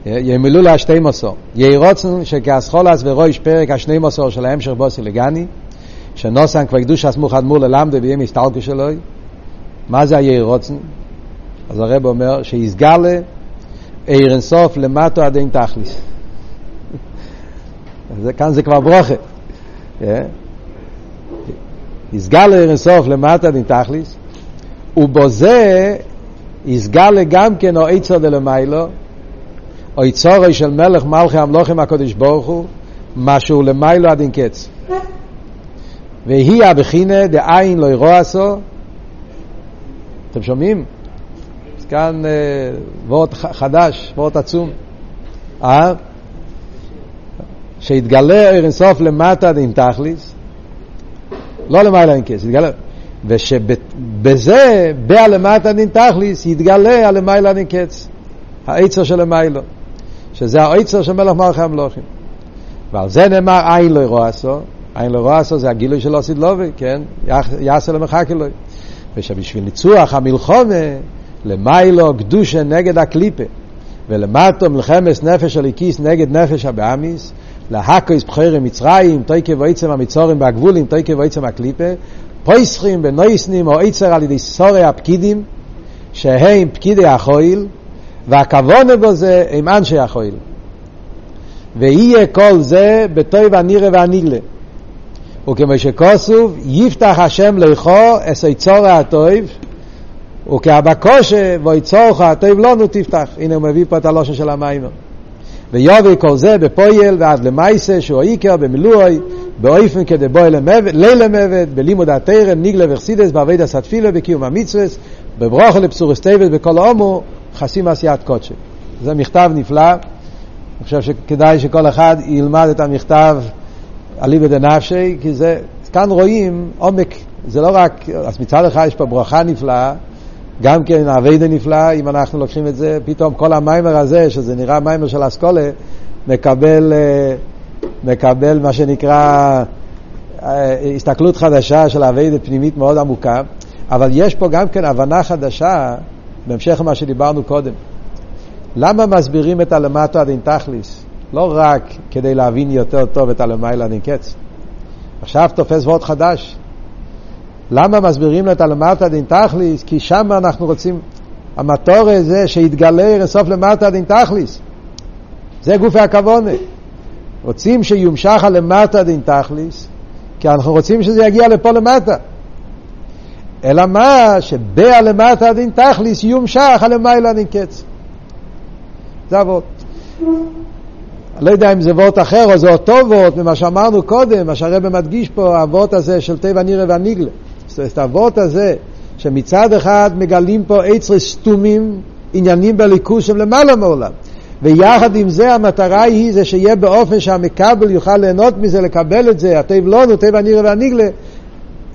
ימלאו לה שתי מסור. יהי רוצן שכאסכולס ורויש פרק השני מסור של ההמשך בוסי לגני, שנוסן כבר קדוש הסמוך אדמו"ר ללמדו ויהיה מסתלקו שלו. מה זה היהי רוצן? אז הרב אומר שיסגלה עיר אינסוף למטו עד אין תכליס. [LAUGHS] כאן זה כבר ברוכה. יסגלה עיר אינסוף למטו עד אין תכליס, ובזה יסגלה גם כן או עצר דלמיילו, או יצורי של מלך מלכי המלוכים הקודש ברוך הוא, משהו למיילו עד אין קץ. והיא הבחינה דעין לא ירוע עשו. אתם שומעים? אז כאן אה, וורט חדש, וורט עצום. אה? שהתגלה אינסוף למטה דין תכליס, לא למעלה אין כסף, התגלה, ושבזה, בעלמטה דין תכליס, יתגלה הלמעלה דין קץ, העצר של המיילו. שזה העצר של מלך מלכי המלוכים. ועל זה נאמר עין לא ירועסו, עין לא ירועסו זה הגילוי של אוסיד לובי, כן? יעשה למחק אלוהי. ושבשביל ניצוח המלחומה, למיילו קדושה נגד הקליפה, ולמטו מלחמס נפש הליקיס נגד נפש הבאמיס, להקויס בחרי מצרים, תויקב ועצם המצורים והגבולים, תויקב ועצם הקליפה, פויסחים ונויסנים או עצר על ידי סורי הפקידים, שהם פקידי החויל, והכוונה בו זה עם אנשי החויל. ויהיה כל זה בטוב הנירה והניגלה. וכמו שכוסוב, יפתח השם לכו אסי צורה הטוב, וכאבקושה ויצורך הטוב לנו תפתח. הנה הוא מביא פה את הלושן של המים. ויובי כל זה בפויל ועד למייסה שהוא עיקר במילואי באופן כדי בואי לילה מבת בלימוד התרם ניגלה וחסידס בעבד הסתפילה בקיום המצווס בברוכה לבשורס טבת בכל הומו חסים עשיית קודשי. זה מכתב נפלא, אני חושב שכדאי שכל אחד ילמד את המכתב אליבא דנפשי, כי זה, כאן רואים עומק, זה לא רק, אז מצד אחד יש פה ברכה נפלאה, גם כן אביידה נפלא, אם אנחנו לוקחים את זה, פתאום כל המיימר הזה, שזה נראה מיימר של אסכולה, מקבל, אה, מקבל מה שנקרא אה, הסתכלות חדשה של אביידה פנימית מאוד עמוקה, אבל יש פה גם כן הבנה חדשה בהמשך למה שדיברנו קודם. למה מסבירים את הלמטו עד אין תכליס? לא רק כדי להבין יותר טוב את הלמיילה עד אין קץ. עכשיו תופס וורט חדש. למה מסבירים את הלמטו עד אין תכליס? כי שם אנחנו רוצים, המטור זה שיתגלה רסוף למטו עד אין תכליס. זה גופי הכוונה. רוצים שיומשך הלמטה דין תכליס, כי אנחנו רוצים שזה יגיע לפה למטה. אלא מה? שבהלמטה דין תכליס יומשך הלמיילה דין קץ. זה אבות. אני לא יודע אם זה וורט אחר או זה אותו וורט ממה שאמרנו קודם, מה שהרבא מדגיש פה, הוורט הזה של טבע נירה והניגלה. אומרת, הוורט הזה, שמצד אחד מגלים פה עצרי סתומים, עניינים בליכוז שהם למעלה מעולם. ויחד עם זה המטרה היא זה שיהיה באופן שהמקבל יוכל ליהנות מזה, לקבל את זה, הטב לונו, טבע נירה והניגלה.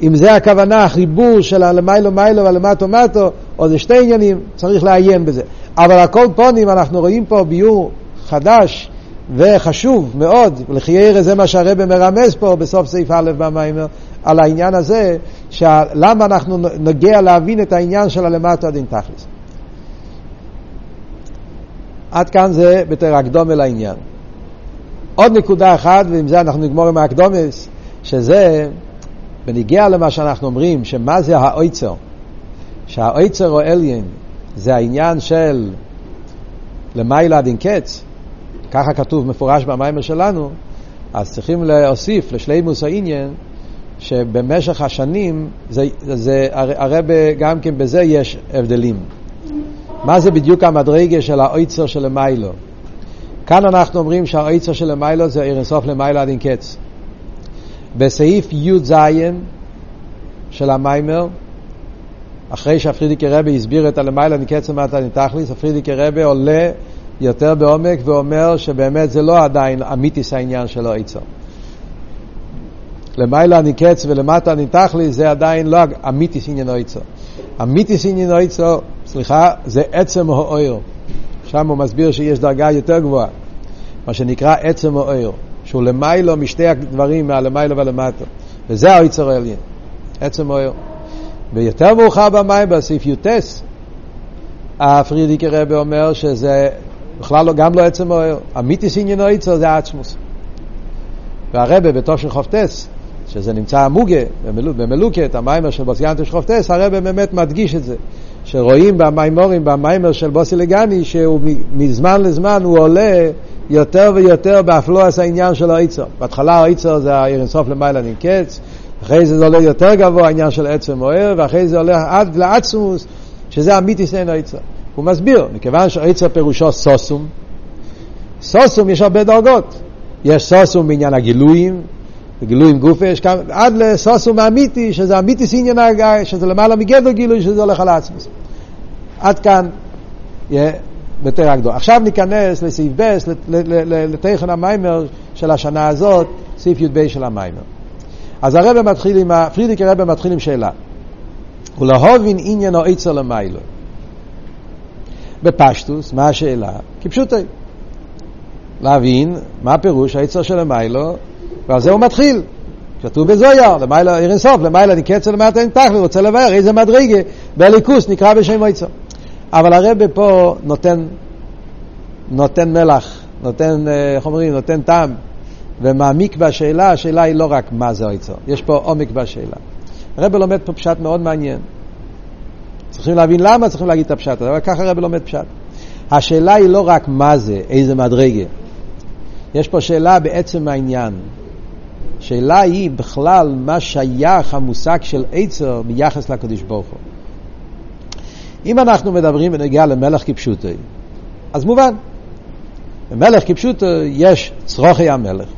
אם זה הכוונה, החיבור של הלמיילו מיילו והלמטו מטו, או זה שתי עניינים, צריך לעיין בזה. אבל הכל פונים, אנחנו רואים פה ביור חדש וחשוב מאוד, לחיירה זה מה שהרבא מרמז פה בסוף סעיף א' במיימר, על העניין הזה, למה אנחנו נגיע להבין את העניין של הלמטו הדין תכלס. עד כאן זה בתר הקדום אל העניין. עוד נקודה אחת, ועם זה אנחנו נגמור עם האקדומס, שזה בניגיע למה שאנחנו אומרים, שמה זה האויצר? שהאויצר או אליין זה העניין של למיילה דין קץ, ככה כתוב מפורש במיימר שלנו, אז צריכים להוסיף לשלימוס העניין שבמשך השנים, זה, זה, הרי גם כן בזה יש הבדלים. מה זה בדיוק המדרגה של האויצר של למיילו? כאן אנחנו אומרים שהאויצר של למיילו זה אירנסוף למיילו עד אין קץ. בסעיף י"ז של המיימר, אחרי שהפרידיקי רבי הסביר את הלמיילה מקצר מטה נתכליס, הפרידיקי רבי עולה יותר בעומק ואומר שבאמת זה לא עדיין אמיתיס העניין של האיצר. למעלה נקץ ולמטה נתכליס זה עדיין לא אמיתיס עניין האיצר. אמיתיס עניין האיצר, סליחה, זה עצם האויר. שם הוא מסביר שיש דרגה יותר גבוהה, מה שנקרא עצם האויר, שהוא למיילו משתי הדברים, מהלמיילו ולמטה. וזה האיצר העליין, עצם האויר. ויותר מאוחר במים, בסעיף יוטס, הפרידיקי רבי אומר שזה בכלל לא, גם לא עצם האוהר. אמיתיס עניינו איצר זה העצמוס. והרבה בתושן חופטס, שזה נמצא המוגה במלוקת, המיימר של בוסיאנטוש חופטס, הרבה באמת מדגיש את זה. שרואים במיימורים, במיימר של בוסי לגני, שהוא מזמן לזמן הוא עולה יותר ויותר באפלואס העניין של האיצר. בהתחלה האיצר זה האירנסוף למעלה ננקץ, אחרי זה זה עולה יותר גבוה העניין של עצם אוהר, ואחרי זה עולה עד לעצמוס, שזה אמיתיס אין האיצר. הוא מסביר, מכיוון שעצר פירושו סוסום, סוסום יש הרבה דרגות. יש סוסום בעניין הגילויים, גילויים גופה, יש כאן, עד לסוסום האמיתי, שזה אמיתיס עניין, שזה למעלה מגדר גילוי, שזה הולך על עצמוס. עד כאן בתר הגדול. עכשיו ניכנס לסעיף ב', לתכן המיימר של השנה הזאת, סעיף י"ב של המיימר. אז הרב מתחיל עם, פרידיק הרב מתחיל עם שאלה. ולהובין עניין או עצר למיילו. בפשטוס, מה השאלה? כפשוטי. להבין מה הפירוש העצר של המיילו, ועל זה הוא מתחיל. כתוב בזויר, למיילו עיר אינסוף, למיילו נקצר למטה אין תכלי, רוצה לבאר איזה מדרגה בליכוס נקרא בשם עצר. אבל הרב פה נותן, נותן מלח, נותן, אה, איך אומרים, נותן טעם, ומעמיק בשאלה, השאלה היא לא רק מה זה עצר, יש פה עומק בשאלה. הרב לומד פה פשט מאוד מעניין. צריכים להבין למה צריכים להגיד את הפשט הזה, אבל ככה הרב לומד פשט. השאלה היא לא רק מה זה, איזה מדרגה. יש פה שאלה בעצם העניין. שאלה היא בכלל מה שייך המושג של עצר ביחס לקדוש ברוך הוא. אם אנחנו מדברים בנגיעה למלך כפשוטו, אז מובן, במלך כפשוטו יש צרוכי המלך.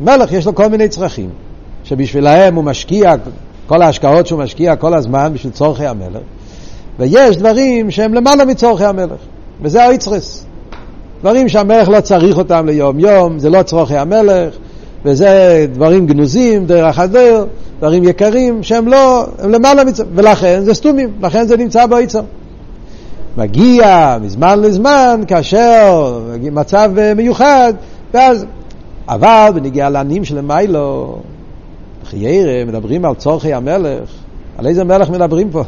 מלך יש לו כל מיני צרכים, שבשבילהם הוא משקיע כל ההשקעות שהוא משקיע כל הזמן בשביל צורכי המלך, ויש דברים שהם למעלה מצורכי המלך, וזה האיצרס. דברים שהמלך לא צריך אותם ליום יום, זה לא צורכי המלך, וזה דברים גנוזים, דרך הדרך, דברים יקרים, שהם לא, הם למעלה מצורכי, ולכן זה סתומים, לכן זה נמצא באיצר. מגיע מזמן לזמן, כאשר מצב מיוחד, ואז, אבל בנגיעה לעניים של מיילו, חיירה, מדברים על צורכי המלך, על איזה מלך מדברים פה?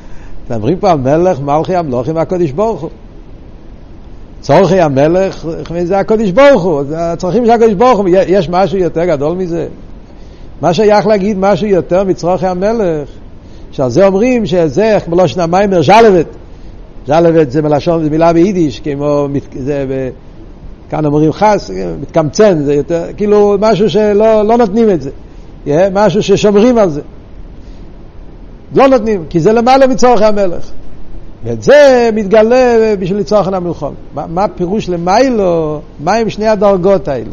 [LAUGHS] מדברים פה על מלך מלכי המלוכים והקודש ברוך הוא. צורכי המלך זה הקודש ברוך הוא, הצרכים של הקודש ברוך הוא, יש משהו יותר גדול מזה? מה שייך להגיד משהו יותר מצורכי המלך? שעל זה אומרים שזה, לא שנה מיימר, ז'לבת. ז'לבת זה מלשון, זה מילה ביידיש, כמו, זה כאן אומרים חס, מתקמצן, זה יותר, כאילו משהו שלא לא נותנים את זה, משהו ששומרים על זה. לא נותנים, כי זה למעלה מצורכי המלך. ואת זה מתגלה בשביל לצורך המלחום. מה, מה פירוש למיילו, מה עם שני הדרגות האלה?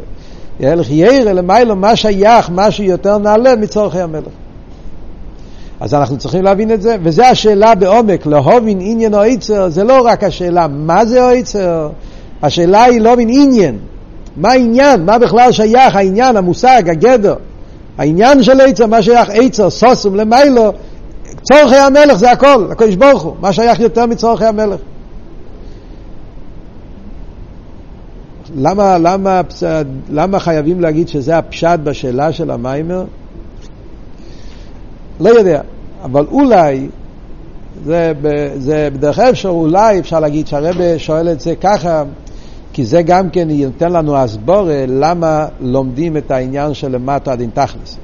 ילך ירא למיילו, מה שייך, משהו יותר נעלה מצורכי המלך. אז אנחנו צריכים להבין את זה, וזו השאלה בעומק, להובין עניין או עצר, זה לא רק השאלה מה זה או עצר, השאלה היא לא מן עניין, מה העניין, מה בכלל שייך העניין, המושג, הגדר, העניין של עצר, מה שייך עצר, סוסום למיילו, צורכי המלך זה הכל, הקדוש ברוך הוא, מה שייך יותר מצורכי המלך. למה, למה, למה חייבים להגיד שזה הפשט בשאלה של המיימר? לא יודע, אבל אולי, זה, זה בדרך אפשר, אולי אפשר להגיד שהרבא שואל את זה ככה, כי זה גם כן ייתן לנו הסבורה למה לומדים את העניין של למטה עד אין תכלס.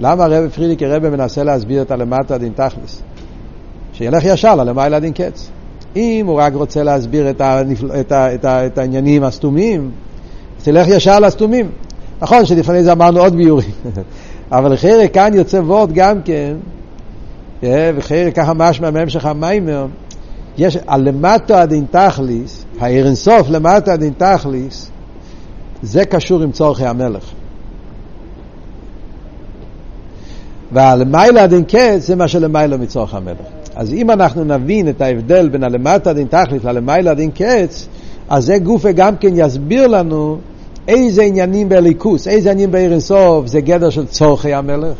למה הרב פרידיק הרב מנסה להסביר את הלמטה דין תכלס? שילך ישר ללמעלה דין קץ. אם הוא רק רוצה להסביר את, הנפל... את, ה... את, ה... את העניינים הסתומים, אז תלך ישר לסתומים. נכון שלפני זה אמרנו עוד ביורים, [LAUGHS] אבל חיירה כאן יוצא וורד גם כן, אה, וחיירה ככה משמע מהמשך המיימר, יש הלמטה עד אין תכליס, האירנסוף למטה עד אין תכליס, זה קשור עם צורכי המלך. והלמיילה דין קץ זה מה שלמיילה מצורך המלך. אז אם אנחנו נבין את ההבדל בין הלמטה דין תכלית ללמיילה דין קץ, אז זה גופה גם כן יסביר לנו איזה עניינים בליכוס, איזה עניינים בעיר אינסוף זה גדר של צורכי המלך.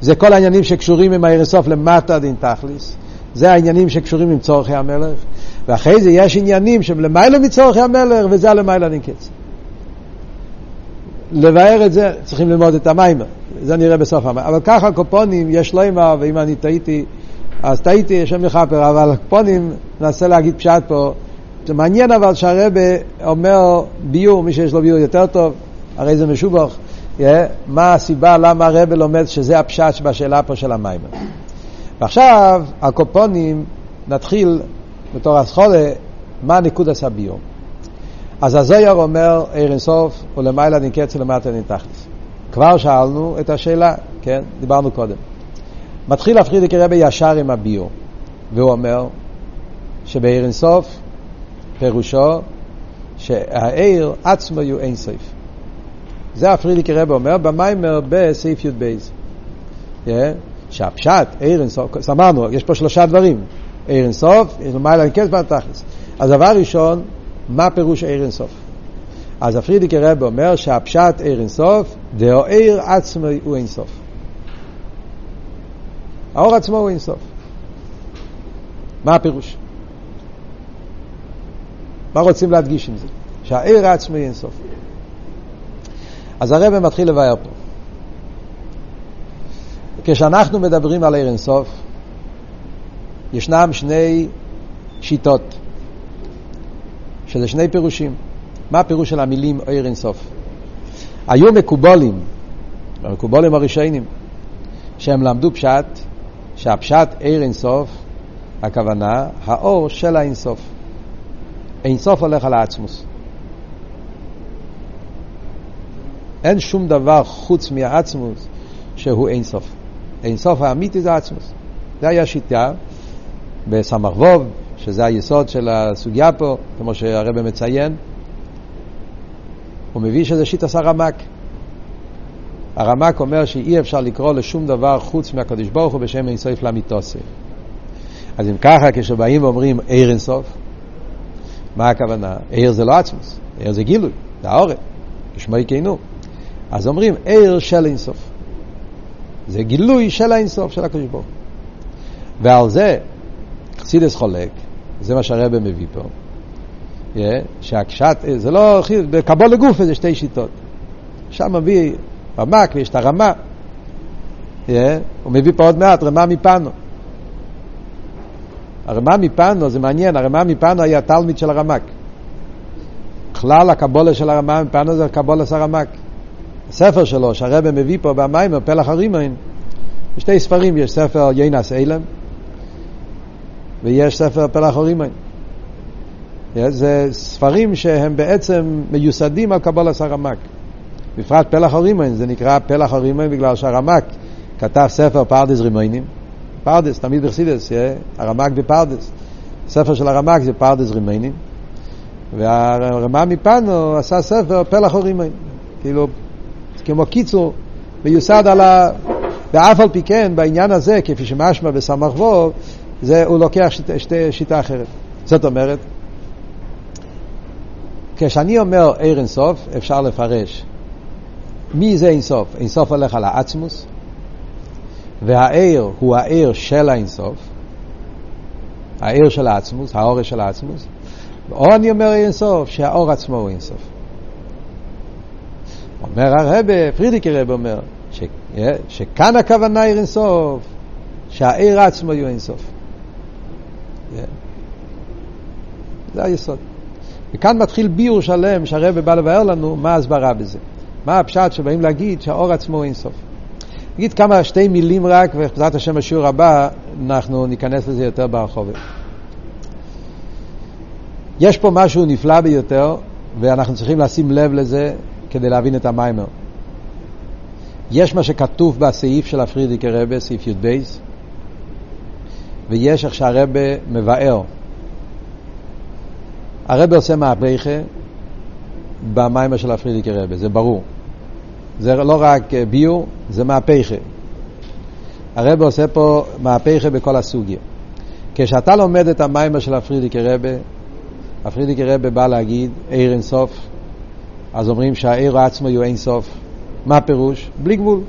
זה כל העניינים שקשורים עם העיר אינסוף למטה דין תכליס. זה העניינים שקשורים עם צורכי המלך. ואחרי זה יש עניינים שהם למעלה מצורכי המלך, וזה הלמעלה דין קץ. לבאר את זה, צריכים ללמוד את המיימר. זה נראה בסוף המיימר. אבל ככה קופונים, יש לא אימה, ואם אני טעיתי, אז טעיתי, השם יכפר, אבל קופונים, ננסה להגיד פשט פה. זה מעניין אבל שהרבה אומר ביור, מי שיש לו ביור יותר טוב, הרי זה משובח, yeah, מה הסיבה למה הרבה לומד שזה הפשט בשאלה פה של המיימר. ועכשיו, הקופונים, נתחיל בתור הסחולה, מה נקודת הביור. אז הזויר אומר, עיר אינסוף ולמעלה נקץ ולמטה נתכלס. כבר שאלנו את השאלה, כן? דיברנו קודם. מתחיל להפחיד רבי ישר עם הביור, והוא אומר שבעיר אינסוף פירושו שהעיר עצמו אין סייף. זה הפרידיקי רבי אומר במיימר בסעיף י"ב. Yeah, שהפשט, עיר אינסוף, אמרנו, יש פה שלושה דברים. עיר אינסוף, למעלה נקץ ולתכלס. אז דבר ראשון, מה פירוש עיר אינסוף? אז הפרידיקי רב אומר שהפשט עיר אינסוף, דהו עיר עצמו הוא אינסוף. האור עצמו הוא אינסוף. מה הפירוש? מה רוצים להדגיש עם זה? שהעיר עצמו היא אינסוף. אז הרב מתחיל לבאר פה. כשאנחנו מדברים על עיר אינסוף, ישנם שני שיטות. שזה שני פירושים. מה הפירוש של המילים עיר אינסוף? היו מקובולים, המקובולים הראשונים, שהם למדו פשט, שהפשט עיר אינסוף, הכוונה, האור של האינסוף. אינסוף הולך על העצמוס. אין שום דבר חוץ מהעצמוס שהוא אינסוף. אינסוף האמיתי זה העצמוס. זה היה שיטה בסמ"ך שזה היסוד של הסוגיה פה, כמו שהרבא מציין. הוא מביא שזה שיטס הרמק. הרמק אומר שאי אפשר לקרוא לשום דבר חוץ מהקדוש ברוך הוא בשם אינסוף למיתוסי. אז אם ככה, כשבאים ואומרים עיר אינסוף, מה הכוונה? עיר זה לא עצמוס, עיר זה גילוי, זה העורף, כשמו יקיינו. אז אומרים עיר של אינסוף. זה גילוי של האינסוף של הקדוש ברוך ועל זה חסידס חולק, זה מה שהרבא מביא פה. Yeah, שהקשת, זה לא, בקבול לגוף זה שתי שיטות. שם מביא רמק ויש את הרמה. Yeah, הוא מביא פה עוד מעט רמה מפנו. הרמה מפנו זה מעניין, הרמה מפנו היה תלמיד של הרמק. כלל הקבולה של הרמה מפנו זה קבולה של הרמק. הספר שלו שהרבא מביא פה במים, פלח הרימון, בשתי ספרים יש ספר יונת אלם ויש ספר פלח הרימון. זה ספרים שהם בעצם מיוסדים על קבלת הרמ"ק. בפרט פלח הרימון, זה נקרא פלח הרימון בגלל שהרמ"ק כתב ספר פרדס רימונים. פרדס, תמיד בחסידות, הרמ"ק בפרדס. ספר של הרמ"ק זה פרדס רימונים. והרמ"ע מפאנו עשה ספר פלח הרימון. כאילו, כמו קיצור, מיוסד על ה... ואף על פי כן, בעניין הזה, כפי שמשמע בסמ"ך וו, הוא לוקח שיטה אחרת. זאת אומרת, כשאני אומר עיר אינסוף, אפשר לפרש מי זה אינסוף? אינסוף הולך על העצמוס, והעיר הוא העיר של האינסוף, העיר של העצמוס, האור של העצמוס, או אני אומר אינסוף, שהאור עצמו הוא אינסוף. אומר הרבה, פרידיקי רב אומר, ש, שכאן הכוונה עיר אינסוף, שהעיר עצמו יהיו אינסוף. זה היסוד. וכאן מתחיל ביור שלם שהרבא בא לבאר לנו מה ההסברה בזה. מה הפשט שבאים להגיד שהאור עצמו הוא אינסוף. נגיד כמה, שתי מילים רק, ובעזרת השם בשיעור הבא אנחנו ניכנס לזה יותר ברחובת. יש פה משהו נפלא ביותר, ואנחנו צריכים לשים לב לזה כדי להבין את המיימר. יש מה שכתוב בסעיף של הפרידיקי רבה, סעיף י"ב, ויש איך שהרבה מבאר. הרבה עושה מהפכה במיימר של הפרידיקי רבה, זה ברור. זה לא רק ביור, זה מהפכה. הרבה עושה פה מהפכה בכל הסוגיה. כשאתה לומד את המיימר של הפרידיקי רבה, הפרידיקי רבה בא להגיד עיר אין סוף, אז אומרים שהעיר עצמו הוא אין סוף. מה הפירוש? בלי גבול.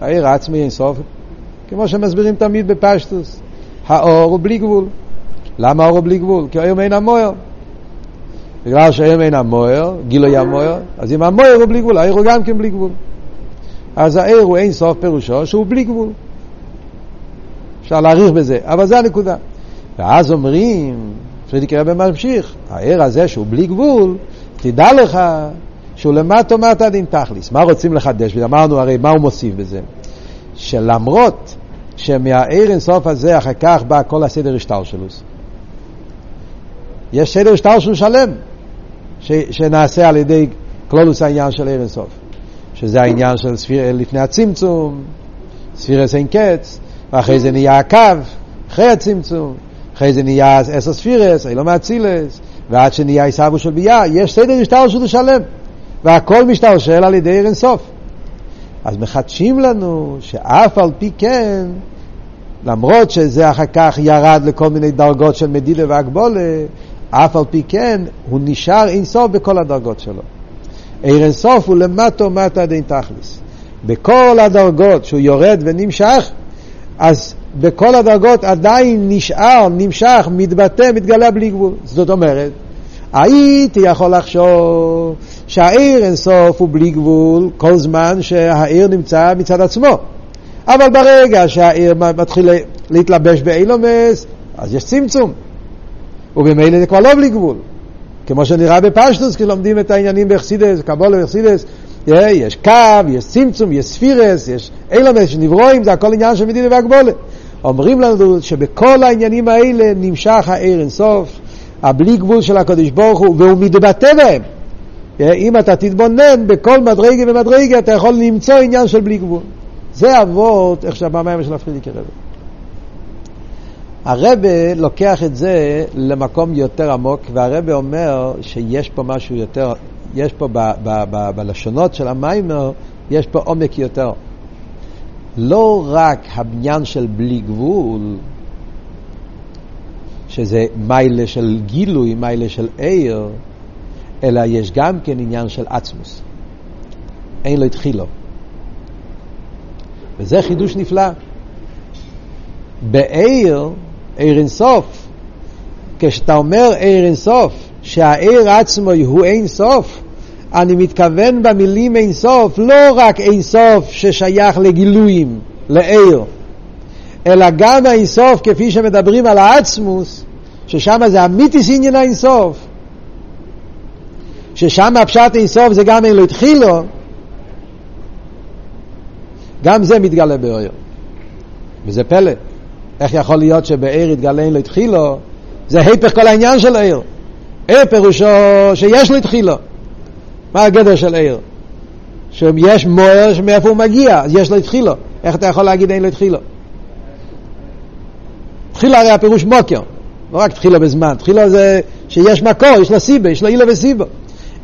העיר עצמי אין סוף, כמו שמסבירים תמיד בפשטוס. האור הוא בלי גבול. למה האור הוא בלי גבול? כי היום אין המוער. בגלל שהיום אין המוער, גילוי המוער, אז אם המוער הוא בלי גבול, העיר הוא גם כן בלי גבול. אז העיר הוא אין סוף פירושו שהוא בלי גבול. אפשר להעריך בזה, אבל זה הנקודה. ואז אומרים, פרידיקי רבי ממשיך, העיר הזה שהוא בלי גבול, תדע לך שהוא למטה מטה דין תכליס. מה רוצים לחדש? ואמרנו הרי מה הוא מוסיף בזה? שלמרות שמהעיר אינסוף הזה אחר כך בא כל הסדר השטר שלו. יש סדר השטר שהוא שלם, ש, שנעשה על ידי כלולוס העניין של עיר אינסוף. שזה העניין של ספיר לפני הצמצום, ספירס אין קץ, ואחרי זה נהיה הקו, אחרי הצמצום, אחרי זה נהיה עשר ספירס, אילו מאצילס, ועד שנהיה עיסאוו של ביה, יש סדר משטר שהוא שלם, והכל משתלשל על ידי עיר אינסוף. אז מחדשים לנו שאף על פי כן, למרות שזה אחר כך ירד לכל מיני דרגות של מדידה והגבולה, אף על פי כן הוא נשאר אינסוף בכל הדרגות שלו. עיר אינסוף הוא למטו מטה דין תכליס. בכל הדרגות שהוא יורד ונמשך, אז בכל הדרגות עדיין נשאר, נמשך, מתבטא, מתגלה בלי גבול. זאת אומרת, הייתי יכול לחשוב שהעיר אינסוף הוא בלי גבול כל זמן שהעיר נמצא מצד עצמו. אבל ברגע שהעיר מתחיל להתלבש באילומס, אז יש צמצום. ובמילא זה כבר לא בלי גבול. כמו שנראה בפשטוס, כי לומדים את העניינים באכסידס, קבולה באכסידס, יש קו, יש צמצום, יש ספירס, יש אילומס שנברואים, זה הכל עניין של מדינה והגבולה. אומרים לנו שבכל העניינים האלה נמשך העיר אינסוף, הבלי גבול של הקדוש ברוך הוא, והוא מתבטא בהם. אם אתה תתבונן בכל מדרגה ומדרגה, אתה יכול למצוא עניין של בלי גבול. זה אבות, איך שהבמה של הפרידיקי רבי. הרבה לוקח את זה למקום יותר עמוק, והרבה אומר שיש פה משהו יותר, יש פה ב, ב, ב, בלשונות של המיימר, יש פה עומק יותר. לא רק הבניין של בלי גבול, שזה מיילה של גילוי, מיילה של עיר, אלא יש גם כן עניין של עצמוס. אין לו התחילו. וזה חידוש נפלא. בעיר, עיר אינסוף, כשאתה אומר עיר אינסוף, שהעיר עצמו הוא אינסוף, אני מתכוון במילים אינסוף, לא רק אינסוף ששייך לגילויים, לעיר, אלא גם האינסוף כפי שמדברים על העצמוס, ששם זה אמיתיס עניין האינסוף, ששם הפשט אינסוף זה גם אין לו התחילו, גם זה מתגלה באויר. וזה פלא. איך יכול להיות שבעיר יתגלה אין לו התחילו, זה היפך כל העניין של עיר. עיר פירושו שיש לו התחילו. מה הגדר של עיר? שיש מוער מאיפה הוא מגיע, אז יש לו התחילו. איך אתה יכול להגיד אין לו התחילו? תחילה הרי הפירוש מוקר, לא רק תחילה בזמן, תחילה זה שיש מקור, יש לו סיבה, יש לו אילה וסיבו.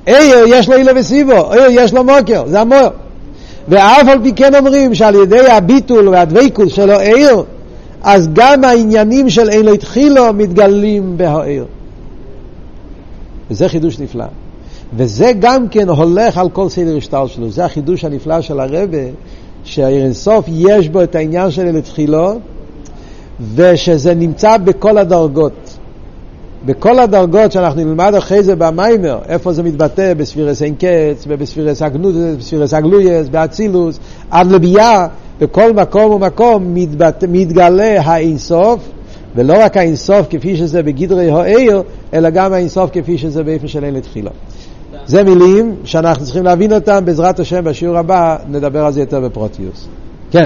עיר יש לו אילה וסיבו, עיר יש לו מוקר, זה המוער. ואף על פי כן אומרים שעל ידי הביטול והדבקות שלו עיר, אז גם העניינים של אין לו התחילו מתגלים בהעיר. וזה חידוש נפלא. וזה גם כן הולך על כל סדר השטר שלו. זה החידוש הנפלא של הרבה, שהעיר אינסוף יש בו את העניין של לתחילו, ושזה נמצא בכל הדרגות. בכל הדרגות שאנחנו נלמד אחרי זה במיימר, איפה זה מתבטא בספירס אין קץ, ובספירס הגנודס, בספירס הגלויס, באצילוס, עד לביאה, בכל מקום ומקום מתבט... מתגלה האינסוף, ולא רק האינסוף כפי שזה בגדרי העיר, אלא גם האינסוף כפי שזה באיפה של אין לתחילה. זה מילים שאנחנו צריכים להבין אותם, בעזרת השם בשיעור הבא נדבר על זה יותר בפרוטיוס.